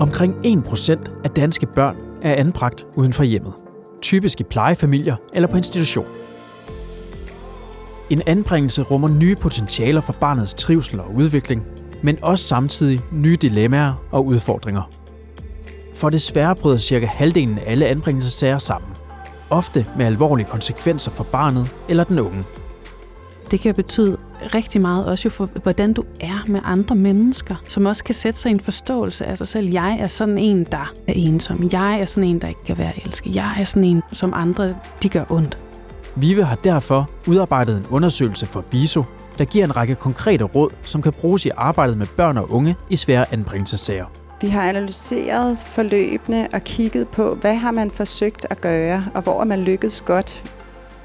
Omkring 1% af danske børn er anbragt uden for hjemmet. Typisk i plejefamilier eller på institution. En anbringelse rummer nye potentialer for barnets trivsel og udvikling, men også samtidig nye dilemmaer og udfordringer. For desværre bryder cirka halvdelen af alle anbringelsessager sammen. Ofte med alvorlige konsekvenser for barnet eller den unge. Det kan betyde rigtig meget også jo for, hvordan du er med andre mennesker, som også kan sætte sig i en forståelse af sig selv. Jeg er sådan en, der er ensom. Jeg er sådan en, der ikke kan være elsket. Jeg er sådan en, som andre, de gør ondt. Vive har derfor udarbejdet en undersøgelse for VISO, der giver en række konkrete råd, som kan bruges i arbejdet med børn og unge i svære anbringelsessager. Vi har analyseret forløbene og kigget på, hvad har man forsøgt at gøre, og hvor er man lykkedes godt.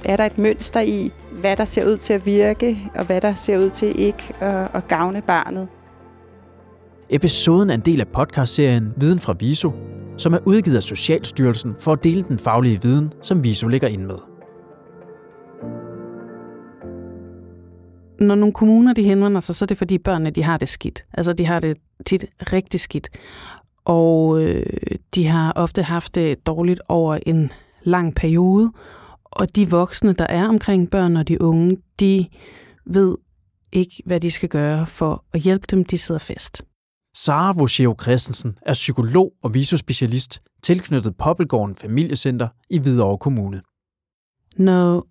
Er der et mønster i, hvad der ser ud til at virke, og hvad der ser ud til ikke at, at gavne barnet? Episoden er en del af podcastserien Viden fra VISO, som er udgivet af Socialstyrelsen for at dele den faglige viden, som VISO ligger ind med. Når nogle kommuner de henvender sig, så er det fordi børnene de har det skidt. Altså de har det tit rigtig skidt. Og øh, de har ofte haft det dårligt over en lang periode. Og de voksne, der er omkring børn og de unge, de ved ikke, hvad de skal gøre for at hjælpe dem. De sidder fast. Sara Vosgeo Christensen er psykolog og visospecialist tilknyttet Poppelgården Familiecenter i Hvidovre Kommune. Når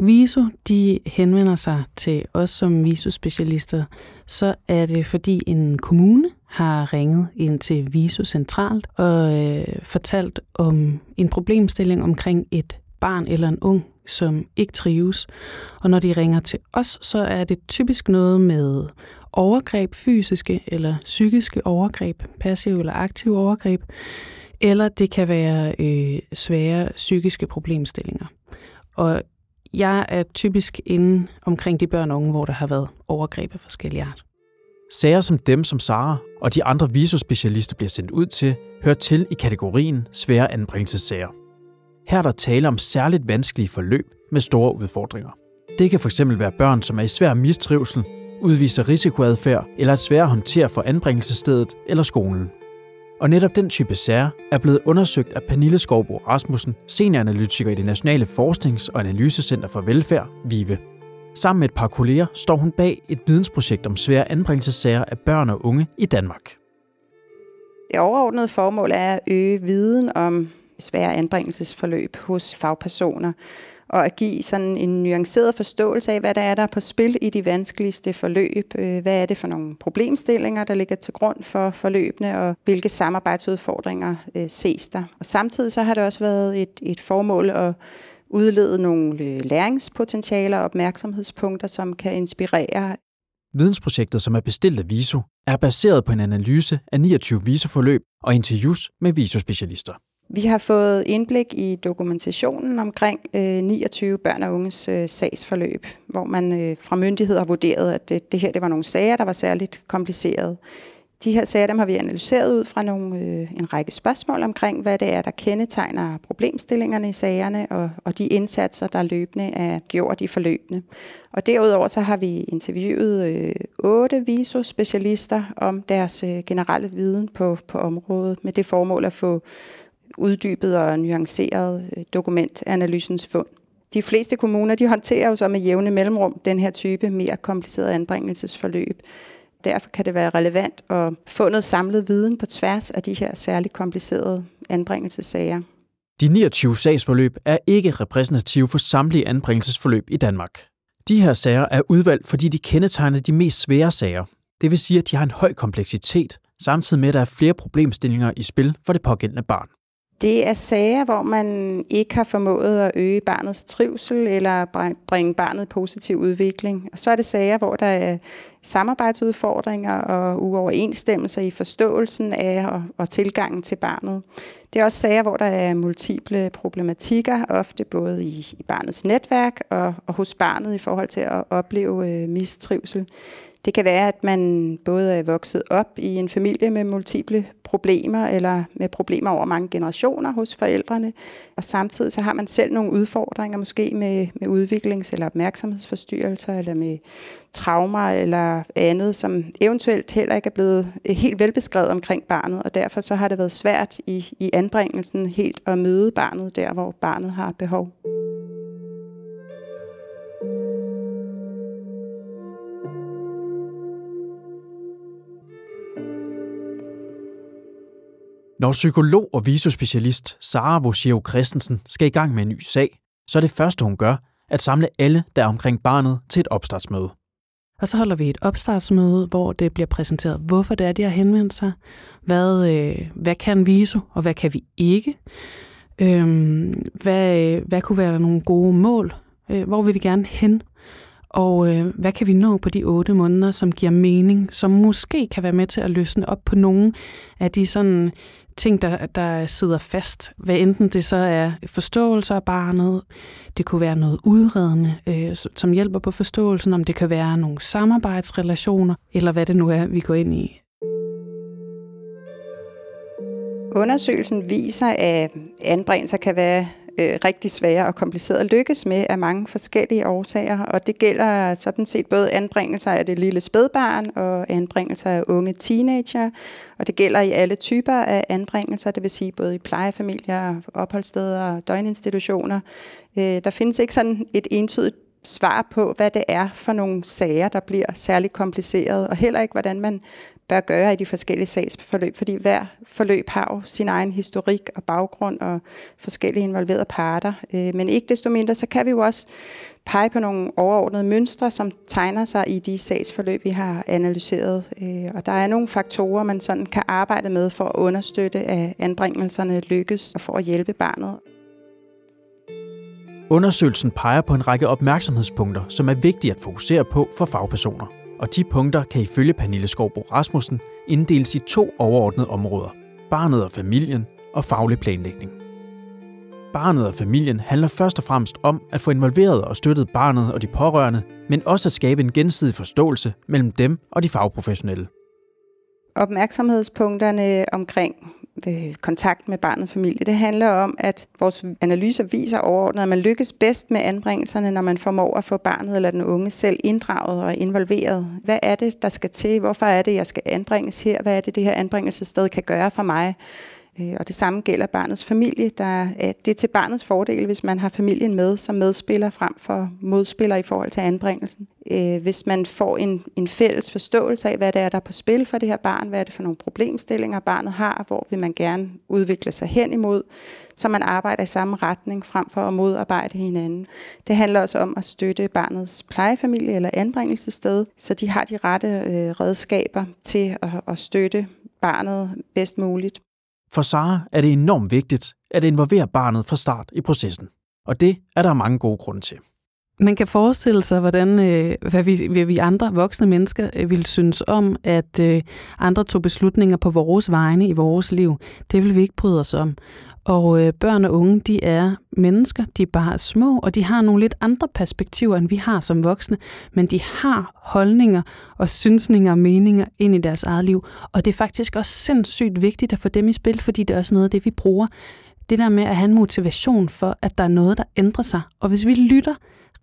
VISO de henvender sig til os som VISO-specialister, så er det fordi en kommune har ringet ind til VISO centralt og øh, fortalt om en problemstilling omkring et barn eller en ung, som ikke trives. Og når de ringer til os, så er det typisk noget med overgreb, fysiske eller psykiske overgreb, passiv eller aktiv overgreb, eller det kan være øh, svære psykiske problemstillinger. Og jeg er typisk inde omkring de børn og unge, hvor der har været overgreb af forskellige art. Sager som dem, som Sara og de andre visospecialister bliver sendt ud til, hører til i kategorien svære anbringelsessager. Her er der tale om særligt vanskelige forløb med store udfordringer. Det kan fx være børn, som er i svær mistrivsel, udviser risikoadfærd eller er svære at håndtere for anbringelsesstedet eller skolen. Og netop den type sager er blevet undersøgt af Pernille Skovbo Rasmussen, senioranalytiker i det Nationale Forsknings- og Analysecenter for Velfærd, VIVE. Sammen med et par kolleger står hun bag et vidensprojekt om svære anbringelsessager af børn og unge i Danmark. Det overordnede formål er at øge viden om svære anbringelsesforløb hos fagpersoner, og at give sådan en nuanceret forståelse af, hvad der er der på spil i de vanskeligste forløb. Øh, hvad er det for nogle problemstillinger, der ligger til grund for forløbene, og hvilke samarbejdsudfordringer øh, ses der. Og samtidig så har det også været et, et formål at udlede nogle øh, læringspotentialer og opmærksomhedspunkter, som kan inspirere. Vidensprojektet, som er bestilt af VISO, er baseret på en analyse af 29 VISO-forløb og interviews med VISO-specialister. Vi har fået indblik i dokumentationen omkring øh, 29 børn og unges øh, sagsforløb, hvor man øh, fra myndigheder har vurderet, at det, det her det var nogle sager, der var særligt komplicerede. De her sager dem har vi analyseret ud fra nogle, øh, en række spørgsmål omkring, hvad det er, der kendetegner problemstillingerne i sagerne, og, og de indsatser, der løbende er gjort i forløbene. Og derudover så har vi interviewet øh, otte viso-specialister om deres øh, generelle viden på, på området, med det formål at få uddybet og nuanceret øh, dokumentanalysens fund. De fleste kommuner de håndterer jo så med jævne mellemrum den her type mere komplicerede anbringelsesforløb. Derfor kan det være relevant at få noget samlet viden på tværs af de her særligt komplicerede anbringelsessager. De 29 sagsforløb er ikke repræsentative for samtlige anbringelsesforløb i Danmark. De her sager er udvalgt, fordi de kendetegner de mest svære sager. Det vil sige, at de har en høj kompleksitet, samtidig med, at der er flere problemstillinger i spil for det pågældende barn. Det er sager, hvor man ikke har formået at øge barnets trivsel eller bringe barnet i positiv udvikling. Og så er det sager, hvor der er samarbejdsudfordringer og uoverensstemmelser i forståelsen af og, og tilgangen til barnet. Det er også sager, hvor der er multiple problematikker, ofte både i, i barnets netværk og, og hos barnet i forhold til at opleve øh, mistrivsel. Det kan være, at man både er vokset op i en familie med multiple problemer, eller med problemer over mange generationer hos forældrene, og samtidig så har man selv nogle udfordringer, måske med, med udviklings- eller opmærksomhedsforstyrrelser, eller med traumer eller andet, som eventuelt heller ikke er blevet øh, helt velbeskrevet omkring barnet, og derfor så har det været svært i, i anbringelsen helt at møde barnet der, hvor barnet har behov. Når psykolog og visospecialist Sara Vosgeo Christensen skal i gang med en ny sag, så er det første, hun gør, at samle alle, der er omkring barnet, til et opstartsmøde. Og så holder vi et opstartsmøde, hvor det bliver præsenteret, hvorfor det er, de har henvendt sig. Hvad, øh, hvad kan viso, og hvad kan vi ikke? Øhm, hvad, øh, hvad kunne være nogle gode mål? Øh, hvor vil vi gerne hen? Og øh, hvad kan vi nå på de otte måneder, som giver mening, som måske kan være med til at løsne op på nogle af de sådan ting, der, der sidder fast. Hvad enten det så er forståelse af barnet, det kunne være noget udredende, øh, som hjælper på forståelsen, om det kan være nogle samarbejdsrelationer, eller hvad det nu er, vi går ind i. Undersøgelsen viser, at anbringelser kan være øh, rigtig svære og komplicerede at lykkes med af mange forskellige årsager, og det gælder sådan set både anbringelser af det lille spædbarn og anbringelser af unge teenager, og det gælder i alle typer af anbringelser, det vil sige både i plejefamilier, opholdssteder og døgninstitutioner. Øh, der findes ikke sådan et entydigt svar på, hvad det er for nogle sager, der bliver særligt komplicerede, og heller ikke, hvordan man bør gøre i de forskellige sagsforløb, fordi hver forløb har jo sin egen historik og baggrund og forskellige involverede parter. Øh, men ikke desto mindre, så kan vi jo også pege på nogle overordnede mønstre, som tegner sig i de sagsforløb, vi har analyseret. Øh, og der er nogle faktorer, man sådan kan arbejde med for at understøtte, at anbringelserne lykkes og for at hjælpe barnet. Undersøgelsen peger på en række opmærksomhedspunkter, som er vigtige at fokusere på for fagpersoner og de punkter kan ifølge Pernille Skovbo Rasmussen inddeles i to overordnede områder. Barnet og familien og faglig planlægning. Barnet og familien handler først og fremmest om at få involveret og støttet barnet og de pårørende, men også at skabe en gensidig forståelse mellem dem og de fagprofessionelle. Opmærksomhedspunkterne omkring øh, kontakt med barnet og familie. Det handler om, at vores analyser viser overordnet, at man lykkes bedst med anbringelserne, når man formår at få barnet eller den unge selv inddraget og involveret. Hvad er det, der skal til? Hvorfor er det, jeg skal anbringes her? Hvad er det, det her anbringelsessted kan gøre for mig? Øh, og det samme gælder barnets familie. Der er, øh, det er til barnets fordel, hvis man har familien med som medspiller frem for modspiller i forhold til anbringelsen. Øh, hvis man får en, en fælles forståelse af, hvad det er, der er på spil for det her barn, hvad er det for nogle problemstillinger, barnet har, hvor vil man gerne udvikle sig hen imod, så man arbejder i samme retning frem for at modarbejde hinanden. Det handler også om at støtte barnets plejefamilie eller anbringelsessted, så de har de rette øh, redskaber til at, at støtte barnet bedst muligt. For Sara er det enormt vigtigt at involvere barnet fra start i processen. Og det er der mange gode grunde til. Man kan forestille sig, hvordan øh, hvad vi, hvad vi andre voksne mennesker øh, vil synes om, at øh, andre tog beslutninger på vores vegne i vores liv. Det vil vi ikke bryde os om. Og øh, børn og unge, de er mennesker, de er bare små, og de har nogle lidt andre perspektiver, end vi har som voksne, men de har holdninger og synsninger og meninger ind i deres eget liv. Og det er faktisk også sindssygt vigtigt at få dem i spil, fordi det er også noget af det, vi bruger. Det der med at have en motivation for, at der er noget, der ændrer sig. Og hvis vi lytter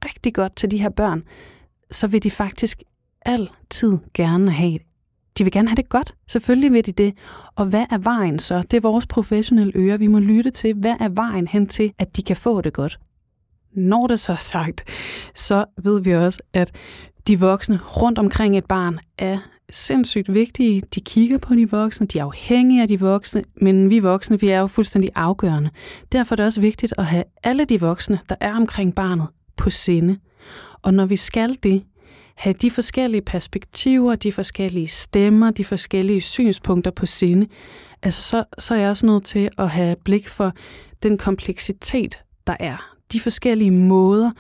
rigtig godt til de her børn, så vil de faktisk altid gerne have de vil gerne have det godt. Selvfølgelig vil de det. Og hvad er vejen så? Det er vores professionelle ører. Vi må lytte til, hvad er vejen hen til, at de kan få det godt. Når det så er sagt, så ved vi også, at de voksne rundt omkring et barn er sindssygt vigtige. De kigger på de voksne, de er afhængige af de voksne, men vi voksne, vi er jo fuldstændig afgørende. Derfor er det også vigtigt at have alle de voksne, der er omkring barnet, på sinde. Og når vi skal det, have de forskellige perspektiver, de forskellige stemmer, de forskellige synspunkter på sinde, altså så, så er jeg også nødt til at have blik for den kompleksitet, der er. De forskellige måder,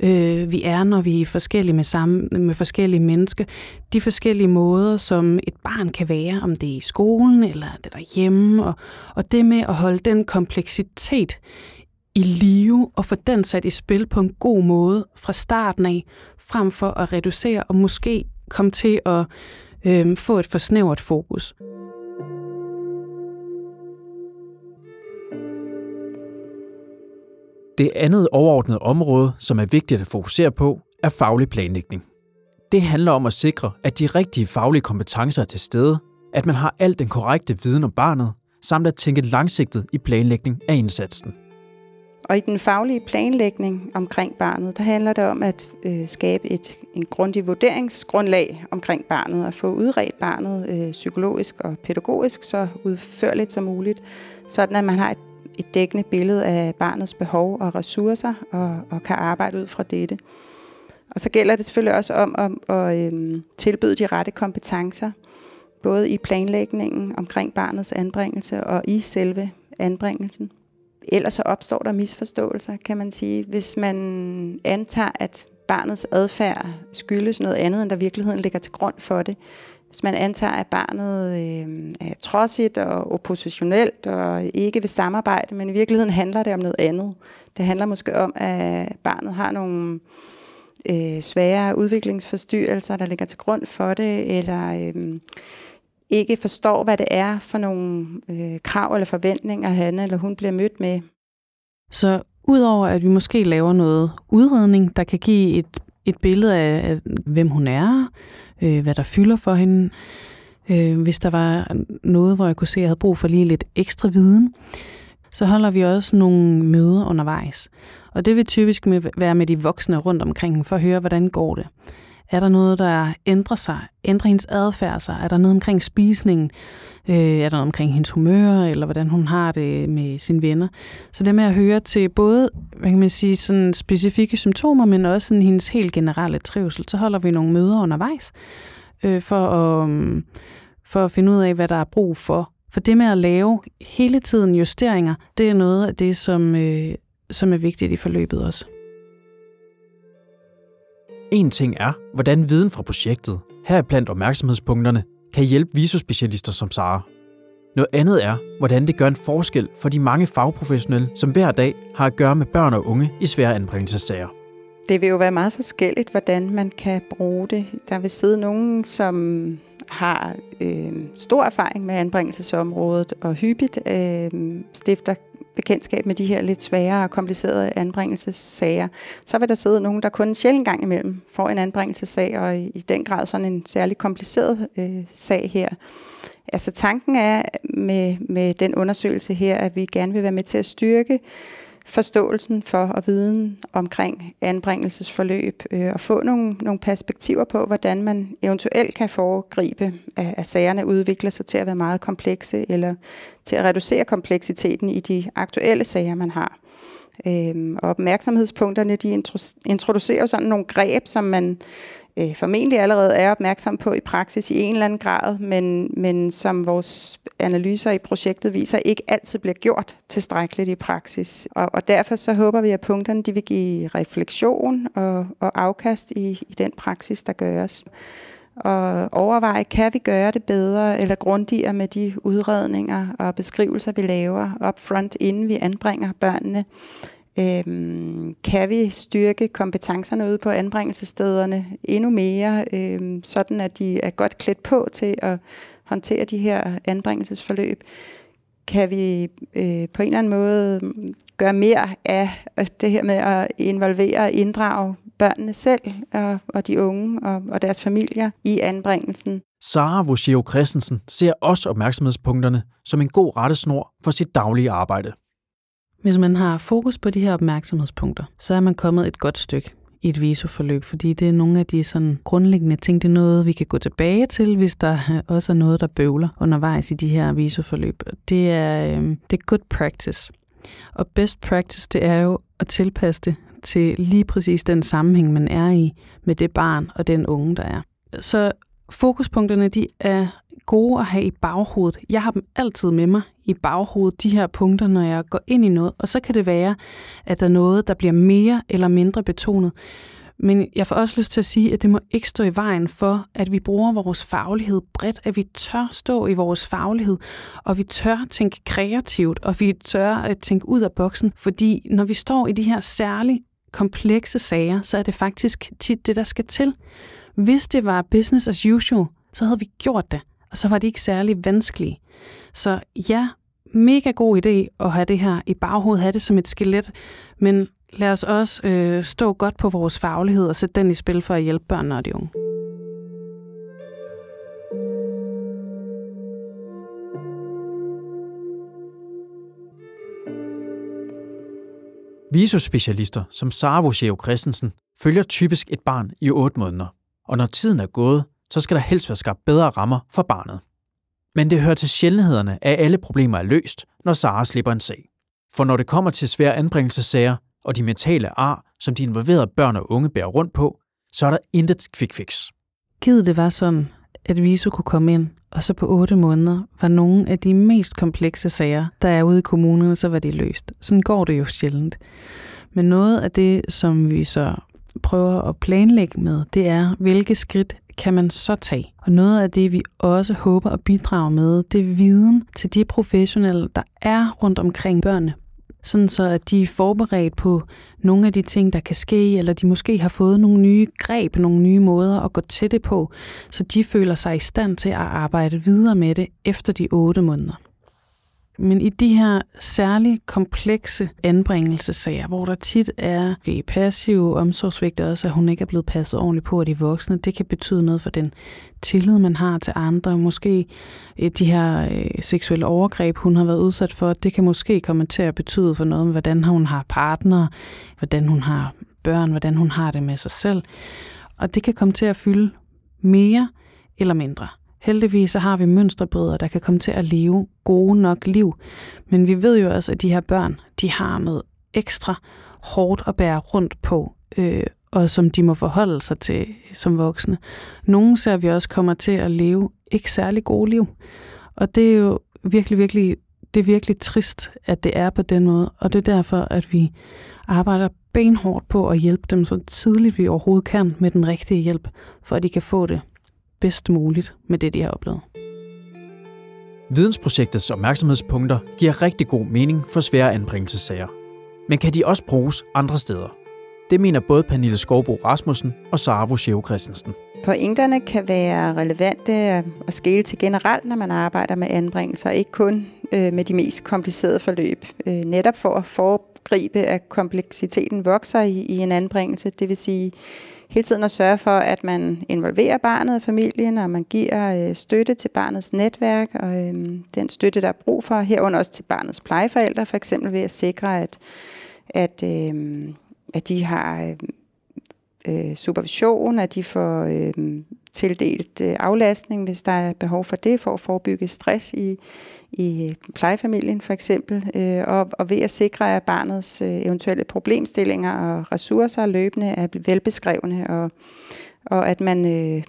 øh, vi er, når vi er forskellige med, sammen, med forskellige mennesker. De forskellige måder, som et barn kan være, om det er i skolen eller det derhjemme. Og, og det med at holde den kompleksitet i live og få den sat i spil på en god måde fra starten af, frem for at reducere og måske komme til at øh, få et for snævert fokus. Det andet overordnede område, som er vigtigt at fokusere på, er faglig planlægning. Det handler om at sikre, at de rigtige faglige kompetencer er til stede, at man har al den korrekte viden om barnet, samt at tænke langsigtet i planlægning af indsatsen. Og i den faglige planlægning omkring barnet, der handler det om at øh, skabe et en grundig vurderingsgrundlag omkring barnet og få udredt barnet øh, psykologisk og pædagogisk så udførligt som muligt, sådan at man har et, et dækkende billede af barnets behov og ressourcer og, og kan arbejde ud fra dette. Og så gælder det selvfølgelig også om at, at øh, tilbyde de rette kompetencer, både i planlægningen omkring barnets anbringelse og i selve anbringelsen. Ellers så opstår der misforståelser, kan man sige. Hvis man antager, at barnets adfærd skyldes noget andet, end der virkeligheden ligger til grund for det. Hvis man antager, at barnet øh, er trodsigt og oppositionelt og ikke vil samarbejde, men i virkeligheden handler det om noget andet. Det handler måske om, at barnet har nogle øh, svære udviklingsforstyrrelser, der ligger til grund for det, eller øh, ikke forstår, hvad det er for nogle øh, krav eller forventninger, han eller hun bliver mødt med. Så udover at vi måske laver noget udredning, der kan give et, et billede af, af, hvem hun er, øh, hvad der fylder for hende, øh, hvis der var noget, hvor jeg kunne se, at jeg havde brug for lige lidt ekstra viden, så holder vi også nogle møder undervejs. Og det vil typisk med, være med de voksne rundt omkring for at høre, hvordan går det. Er der noget, der ændrer sig? Ændrer hendes adfærd sig? Er der noget omkring spisningen? Øh, er der noget omkring hendes humør, eller hvordan hun har det med sine venner? Så det med at høre til både hvad kan man sige, sådan specifikke symptomer, men også sådan hendes helt generelle trivsel, så holder vi nogle møder undervejs øh, for, at, mm, for at finde ud af, hvad der er brug for. For det med at lave hele tiden justeringer, det er noget af det, som, øh, som er vigtigt i forløbet også. En ting er, hvordan viden fra projektet, heriblandt opmærksomhedspunkterne, kan hjælpe visuspecialister som Sara. Noget andet er, hvordan det gør en forskel for de mange fagprofessionelle, som hver dag har at gøre med børn og unge i svære anbringelsessager. Det vil jo være meget forskelligt, hvordan man kan bruge det. Der vil sidde nogen, som har øh, stor erfaring med anbringelsesområdet og hyppigt øh, stifter bekendtskab med de her lidt svære og komplicerede anbringelsessager, så vil der sidde nogen, der kun en sjældent gang imellem får en anbringelsessag, og i, i den grad sådan en særlig kompliceret øh, sag her. Altså tanken er med, med den undersøgelse her, at vi gerne vil være med til at styrke forståelsen for og viden omkring anbringelsesforløb øh, og få nogle, nogle perspektiver på, hvordan man eventuelt kan foregribe, at, at sagerne udvikler sig til at være meget komplekse eller til at reducere kompleksiteten i de aktuelle sager, man har. Øhm, og opmærksomhedspunkterne, de introducerer sådan nogle greb, som man øh, formentlig allerede er opmærksom på i praksis i en eller anden grad, men, men som vores analyser i projektet viser, ikke altid bliver gjort tilstrækkeligt i praksis. Og, og derfor så håber vi, at punkterne de vil give refleksion og, og afkast i, i den praksis, der gøres og overveje, kan vi gøre det bedre eller grundigere med de udredninger og beskrivelser, vi laver upfront, inden vi anbringer børnene. Øhm, kan vi styrke kompetencerne ude på anbringelsesstederne endnu mere, øhm, sådan at de er godt klædt på til at håndtere de her anbringelsesforløb? Kan vi øh, på en eller anden måde gøre mere af det her med at involvere og inddrage børnene selv og, og de unge og, og deres familier i anbringelsen? Sara Vosjeo Christensen ser også opmærksomhedspunkterne som en god rettesnor for sit daglige arbejde. Hvis man har fokus på de her opmærksomhedspunkter, så er man kommet et godt stykke i et visoforløb, fordi det er nogle af de sådan grundlæggende ting, det er noget, vi kan gå tilbage til, hvis der også er noget, der bøvler undervejs i de her visoforløb. Det er, øhm, det er good practice. Og best practice, det er jo at tilpasse det til lige præcis den sammenhæng, man er i med det barn og den unge, der er. Så fokuspunkterne, de er gode at have i baghovedet. Jeg har dem altid med mig i baghovedet, de her punkter, når jeg går ind i noget. Og så kan det være, at der er noget, der bliver mere eller mindre betonet. Men jeg får også lyst til at sige, at det må ikke stå i vejen for, at vi bruger vores faglighed bredt, at vi tør stå i vores faglighed, og vi tør tænke kreativt, og vi tør at tænke ud af boksen, fordi når vi står i de her særligt komplekse sager, så er det faktisk tit det, der skal til. Hvis det var business as usual, så havde vi gjort det, og så var det ikke særlig vanskeligt. Så ja, mega god idé at have det her i baghovedet, have det som et skelet, men lad os også øh, stå godt på vores faglighed og sætte den i spil for at hjælpe børnene og de unge. Visospecialister som Sara Vosjeo Christensen følger typisk et barn i 8 måneder, og når tiden er gået, så skal der helst være skabt bedre rammer for barnet. Men det hører til sjældenhederne, at alle problemer er løst, når Sara slipper en sag. For når det kommer til svære anbringelsessager og de mentale ar, som de involverede børn og unge bærer rundt på, så er der intet quick fix. Givet det var sådan, at Viso kunne komme ind, og så på otte måneder var nogle af de mest komplekse sager, der er ude i kommunerne, så var de løst. Sådan går det jo sjældent. Men noget af det, som vi så prøver at planlægge med, det er, hvilke skridt kan man så tage? Og noget af det, vi også håber at bidrage med, det er viden til de professionelle, der er rundt omkring børnene. Sådan så, at de er forberedt på nogle af de ting, der kan ske, eller de måske har fået nogle nye greb, nogle nye måder at gå til det på, så de føler sig i stand til at arbejde videre med det efter de otte måneder. Men i de her særligt komplekse anbringelsesager, hvor der tit er okay, passive omsorgsvigt også, at hun ikke er blevet passet ordentligt på af de voksne, det kan betyde noget for den tillid, man har til andre. Måske øh, de her øh, seksuelle overgreb, hun har været udsat for, det kan måske komme til at betyde for noget, hvordan hun har partner, hvordan hun har børn, hvordan hun har det med sig selv. Og det kan komme til at fylde mere eller mindre. Heldigvis så har vi mønsterbrødre, der kan komme til at leve gode nok liv. Men vi ved jo også, at de her børn, de har noget ekstra hårdt at bære rundt på, øh, og som de må forholde sig til som voksne. Nogle ser vi også kommer til at leve ikke særlig gode liv. Og det er jo virkelig, virkelig, det er virkelig trist, at det er på den måde. Og det er derfor, at vi arbejder benhårdt på at hjælpe dem så tidligt vi overhovedet kan med den rigtige hjælp, for at de kan få det bedst muligt med det, de har oplevet. Vidensprojektets opmærksomhedspunkter giver rigtig god mening for svære anbringelsessager. Men kan de også bruges andre steder? Det mener både Pernille Skovbo Rasmussen og Sara Vosjeo Christensen. Pointerne kan være relevante at skele til generelt, når man arbejder med anbringelser, ikke kun øh, med de mest komplicerede forløb. Øh, netop for at foregribe, at kompleksiteten vokser i, i en anbringelse, det vil sige hele tiden at sørge for, at man involverer barnet og familien, og man giver øh, støtte til barnets netværk, og øh, den støtte, der er brug for, herunder også til barnets plejeforældre, for eksempel ved at sikre, at, at, øh, at de har øh, øh, supervision, at de får øh, tildelt øh, aflastning, hvis der er behov for det, for at forebygge stress i, i øh, plejefamilien for eksempel, øh, og, og ved at sikre, at barnets øh, eventuelle problemstillinger og ressourcer løbende er velbeskrevne, og, og at man øh,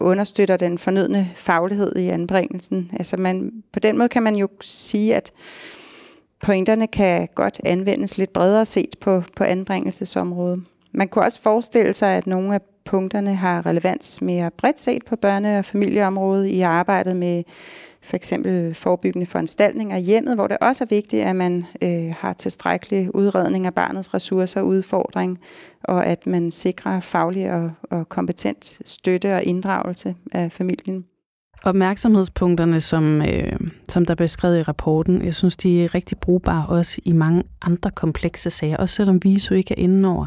understøtter den fornødne faglighed i anbringelsen. Altså man, på den måde kan man jo sige, at pointerne kan godt anvendes lidt bredere set på, på anbringelsesområdet. Man kunne også forestille sig, at nogle af punkterne har relevans mere bredt set på børne- og familieområdet i arbejdet med for eksempel forebyggende foranstaltninger i hjemmet, hvor det også er vigtigt, at man øh, har tilstrækkelig udredning af barnets ressourcer og udfordring, og at man sikrer faglig og, og kompetent støtte og inddragelse af familien. Opmærksomhedspunkterne, som, øh, som der er beskrevet i rapporten, jeg synes, de er rigtig brugbare også i mange andre komplekse sager, også selvom VISO ikke er inde over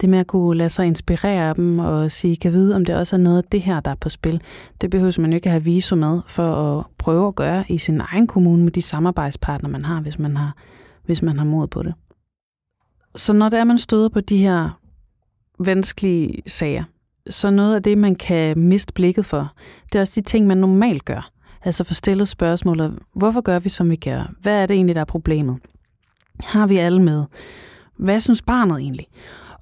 det med at kunne lade sig inspirere af dem og sige, kan vide, om det også er noget af det her, der er på spil. Det behøver man jo ikke at have viso med for at prøve at gøre i sin egen kommune med de samarbejdspartnere, man har, hvis man har, hvis man har mod på det. Så når det er, man støder på de her vanskelige sager, så noget af det, man kan miste blikket for, det er også de ting, man normalt gør. Altså få stillet spørgsmålet, hvorfor gør vi, som vi gør? Hvad er det egentlig, der er problemet? Har vi alle med? Hvad synes barnet egentlig?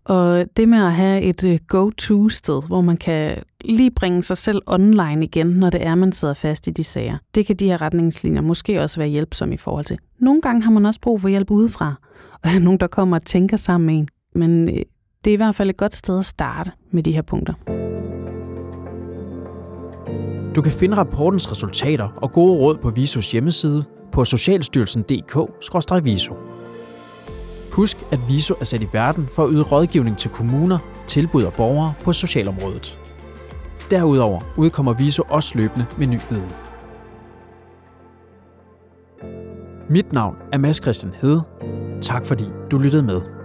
Og det med at have et øh, go-to-sted, hvor man kan lige bringe sig selv online igen, når det er, man sidder fast i de sager. Det kan de her retningslinjer måske også være hjælpsomme i forhold til. Nogle gange har man også brug for hjælp udefra, og nogen, der kommer og tænker sammen med en. Men øh, det er i hvert fald et godt sted at starte med de her punkter. Du kan finde rapportens resultater og gode råd på Visos hjemmeside på socialstyrelsen.dk-viso. Husk, at Viso er sat i verden for at yde rådgivning til kommuner, tilbud og borgere på socialområdet. Derudover udkommer Viso også løbende med ny viden. Mit navn er Mads Christian Hede. Tak fordi du lyttede med.